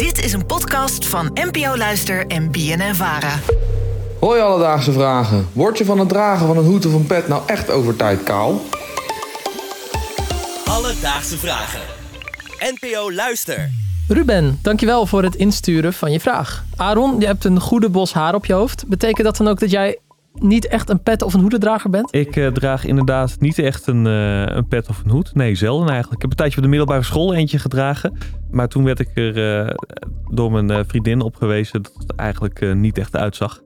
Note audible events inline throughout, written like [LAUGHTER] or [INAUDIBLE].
Dit is een podcast van NPO Luister en BNN Vara. Hoi alledaagse vragen. Word je van het dragen van een hoed of een pet nou echt over tijd kaal? Alledaagse vragen. NPO Luister. Ruben, dankjewel voor het insturen van je vraag. Aaron, je hebt een goede bos haar op je hoofd. Betekent dat dan ook dat jij niet echt een pet of een hoedendrager bent? Ik eh, draag inderdaad niet echt een, eh, een pet of een hoed. Nee, zelden eigenlijk. Ik heb een tijdje op de middelbare school eentje gedragen. Maar toen werd ik er eh, door mijn vriendin op gewezen dat het eigenlijk niet echt uitzag.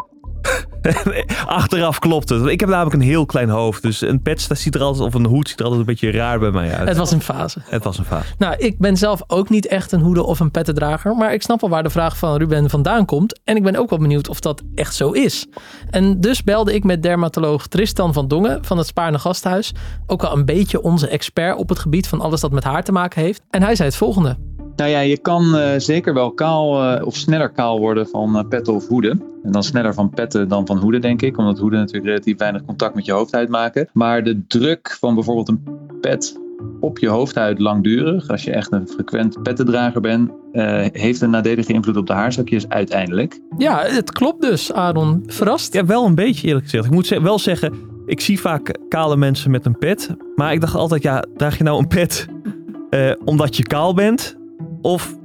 [LAUGHS] Achteraf klopt het. Ik heb namelijk een heel klein hoofd. Dus een pet ziet er altijd, of een hoed ziet er altijd een beetje raar bij mij uit. Het was een fase. Het was een fase. Nou, ik ben zelf ook niet echt een hoeden of een pettendrager. Maar ik snap wel waar de vraag van Ruben vandaan komt. En ik ben ook wel benieuwd of dat echt zo is. En dus belde ik met dermatoloog Tristan van Dongen van het Spaarne Gasthuis. Ook al een beetje onze expert op het gebied van alles dat met haar te maken heeft. En hij zei het volgende. Nou ja, je kan eh, zeker wel kaal eh, of sneller kaal worden van eh, petten of hoeden. En dan sneller van petten dan van hoeden, denk ik. Omdat hoeden natuurlijk relatief weinig contact met je hoofdhuid maken. Maar de druk van bijvoorbeeld een pet op je hoofdhuid langdurig, als je echt een frequent pettendrager bent, eh, heeft een nadelige invloed op de haarzakjes uiteindelijk. Ja, het klopt dus, Aaron. Verrast? Ja, wel een beetje eerlijk gezegd. Ik moet wel zeggen, ik zie vaak kale mensen met een pet. Maar ik dacht altijd, ja, draag je nou een pet eh, omdat je kaal bent? Of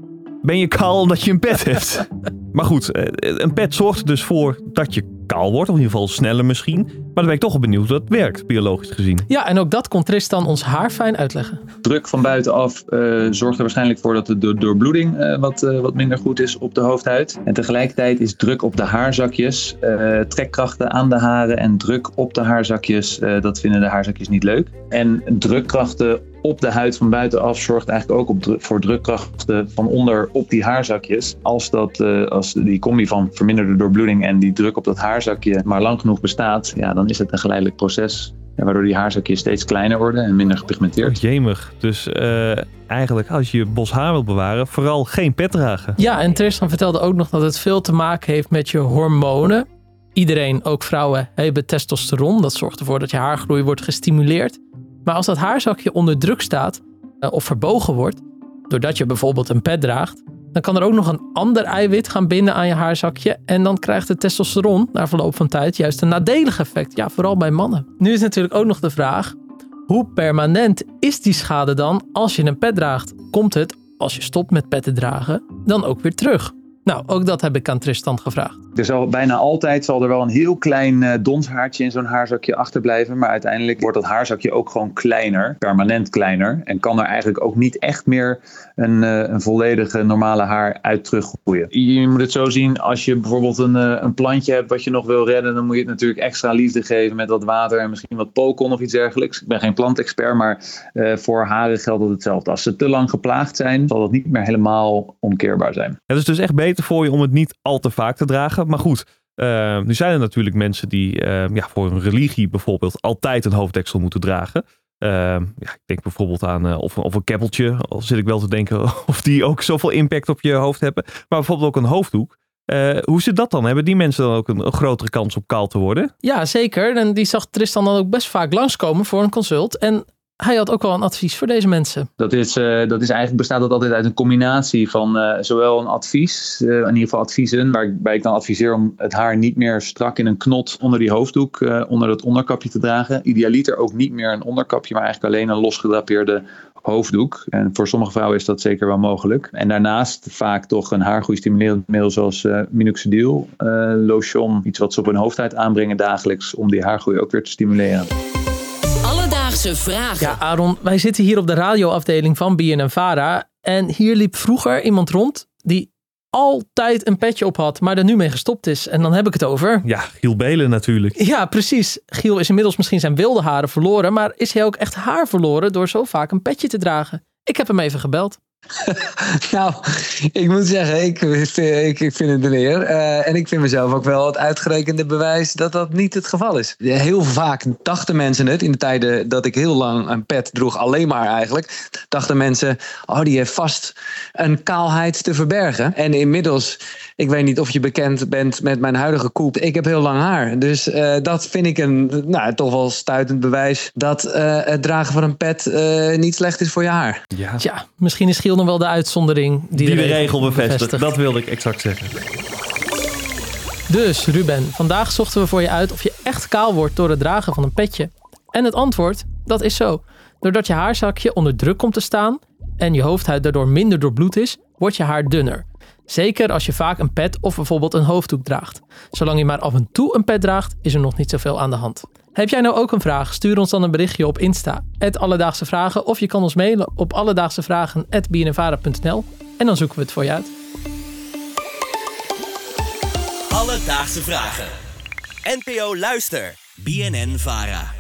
ben je kaal omdat je een pet hebt? [LAUGHS] maar goed, eh, een pet zorgt er dus voor dat je kaal wordt. Of in ieder geval sneller misschien. Maar dan ben ik toch wel benieuwd hoe dat werkt, biologisch gezien. Ja, en ook dat kon Tristan ons haar fijn uitleggen. Druk van buitenaf eh, zorgt er waarschijnlijk voor dat de do- doorbloeding eh, wat, wat minder goed is op de hoofdhuid. En tegelijkertijd is druk op de haarzakjes, eh, trekkrachten aan de haren en druk op de haarzakjes, eh, dat vinden de haarzakjes niet leuk. En drukkrachten op de huid van buitenaf zorgt eigenlijk ook op dru- voor drukkrachten van onder op die haarzakjes. Als, dat, eh, als die combi van verminderde doorbloeding en die druk op dat haarzakje maar lang genoeg bestaat, ja, dan is het een geleidelijk proces. ja, waardoor die haarzakjes steeds kleiner worden en minder gepigmenteerd. Jemig. Dus eh, eigenlijk, als je je bos haar wilt bewaren, vooral geen pet dragen. Ja, en Tristan vertelde ook nog dat het veel te maken heeft met je hormonen. Iedereen, ook vrouwen, hebben testosteron. Dat zorgt ervoor dat je haargroei wordt gestimuleerd. Maar als dat haarzakje onder druk staat eh, of verbogen wordt, doordat je bijvoorbeeld een pet draagt, dan kan er ook nog een ander eiwit gaan binden aan je haarzakje. En dan krijgt het testosteron na verloop van tijd juist een nadelig effect. Ja, vooral bij mannen. Nu is natuurlijk ook nog de vraag: hoe permanent is die schade dan als je een pet draagt? Komt het, als je stopt met pet te dragen, dan ook weer terug? Nou, ook dat heb ik aan Tristan gevraagd. Er zal bijna altijd zal er wel een heel klein eh, donshaartje in zo'n haarzakje achterblijven. Maar uiteindelijk wordt dat haarzakje ook gewoon kleiner, permanent kleiner. En kan er eigenlijk ook niet echt meer een, eh, een volledige normale haar uit teruggroeien. Je moet het zo zien, als je bijvoorbeeld een, eh, een plantje hebt wat je nog wil redden, dan moet je het natuurlijk extra liefde geven met wat water en misschien wat pokon of iets dergelijks. Ik ben geen plantexpert, maar eh, voor haren geldt het hetzelfde. Als ze te lang geplaagd zijn, zal dat niet meer helemaal omkeerbaar zijn. Het is dus echt beter voor je om het niet al te vaak te dragen. Maar goed, eh, nu zijn er natuurlijk mensen die eh, ja, voor een religie bijvoorbeeld altijd een hoofddeksel moeten dragen. Eh, ja, ik denk bijvoorbeeld aan eh, of, of een keppeltje. Al zit ik wel te denken [LAUGHS] of die ook zoveel impact op je hoofd hebben. Maar bijvoorbeeld ook een hoofddoek. Eh, hoe zit dat dan? Hebben die mensen dan ook een, een grotere kans op kaal te worden? Ja, zeker. En die zag Tristan dan ook best vaak langskomen voor een consult. En hij had ook wel een advies voor deze mensen. Dat is, eh, dat is eigenlijk bestaat dat altijd uit een combinatie van eh, zowel een advies, eh, in ieder geval adviezen, waarbij ik dan adviseer om het haar niet meer strak in een knot onder die hoofddoek, onder dat onderkapje te dragen. Idealiter ook niet meer een onderkapje, maar eigenlijk alleen een losgedrapeerde hoofddoek. En voor sommige vrouwen is dat zeker wel mogelijk. En daarnaast vaak toch een haargroei stimulerend middel zoals eh minoxidil, lotion, iets wat ze op hun hoofdhuid aanbrengen dagelijks om die haargroei ook weer te stimuleren. Alledaagse vragen. Ja, Aaron, wij zitten hier op de radioafdeling van BNN Vara. En hier liep vroeger iemand rond die altijd een petje op had, maar er nu mee gestopt is. En dan heb ik het over. Ja, Giel Belen natuurlijk. Ja, precies. Giel is inmiddels misschien zijn wilde haren verloren, maar is hij ook echt haar verloren door zo vaak een petje te dragen? Ik heb hem even gebeld. [LAUGHS] Nou, ik moet zeggen, ik, ik, vind het een eer. Eh, en ik vind mezelf ook wel het uitgerekende bewijs dat dat niet het geval is. Heel vaak dachten mensen het, in de tijden dat ik heel lang een pet droeg, alleen maar eigenlijk, dachten mensen, oh die heeft vast een kaalheid te verbergen. En inmiddels Ik weet niet of je bekend bent met mijn huidige koep. Ik heb heel lang haar. Dus uh, dat vind ik een nou, toch wel stuitend bewijs dat uh, het dragen van een pet uh, niet slecht is voor je haar. Ja. Tja, misschien is Giel nog wel de uitzondering die, die de, regel, regel bevestigt. bevestigt. Dat wilde ik exact zeggen. Dus Ruben, vandaag zochten we voor je uit of je echt kaal wordt door het dragen van een petje. En het antwoord, dat is zo. Doordat je haarzakje onder druk komt te staan en je hoofdhuid daardoor minder doorbloed is, wordt je haar dunner. Zeker als je vaak een pet of bijvoorbeeld een hoofddoek draagt. Zolang je maar af en toe een pet draagt, is er nog niet zoveel aan de hand. Heb jij nou ook een vraag? Stuur ons dan een berichtje op Insta, Alledaagse Vragen, of je kan ons mailen op alledaagsevragen.bnnvara.nl en dan zoeken we het voor je uit. Alledaagse Vragen. NPO Luister. BNN Vara.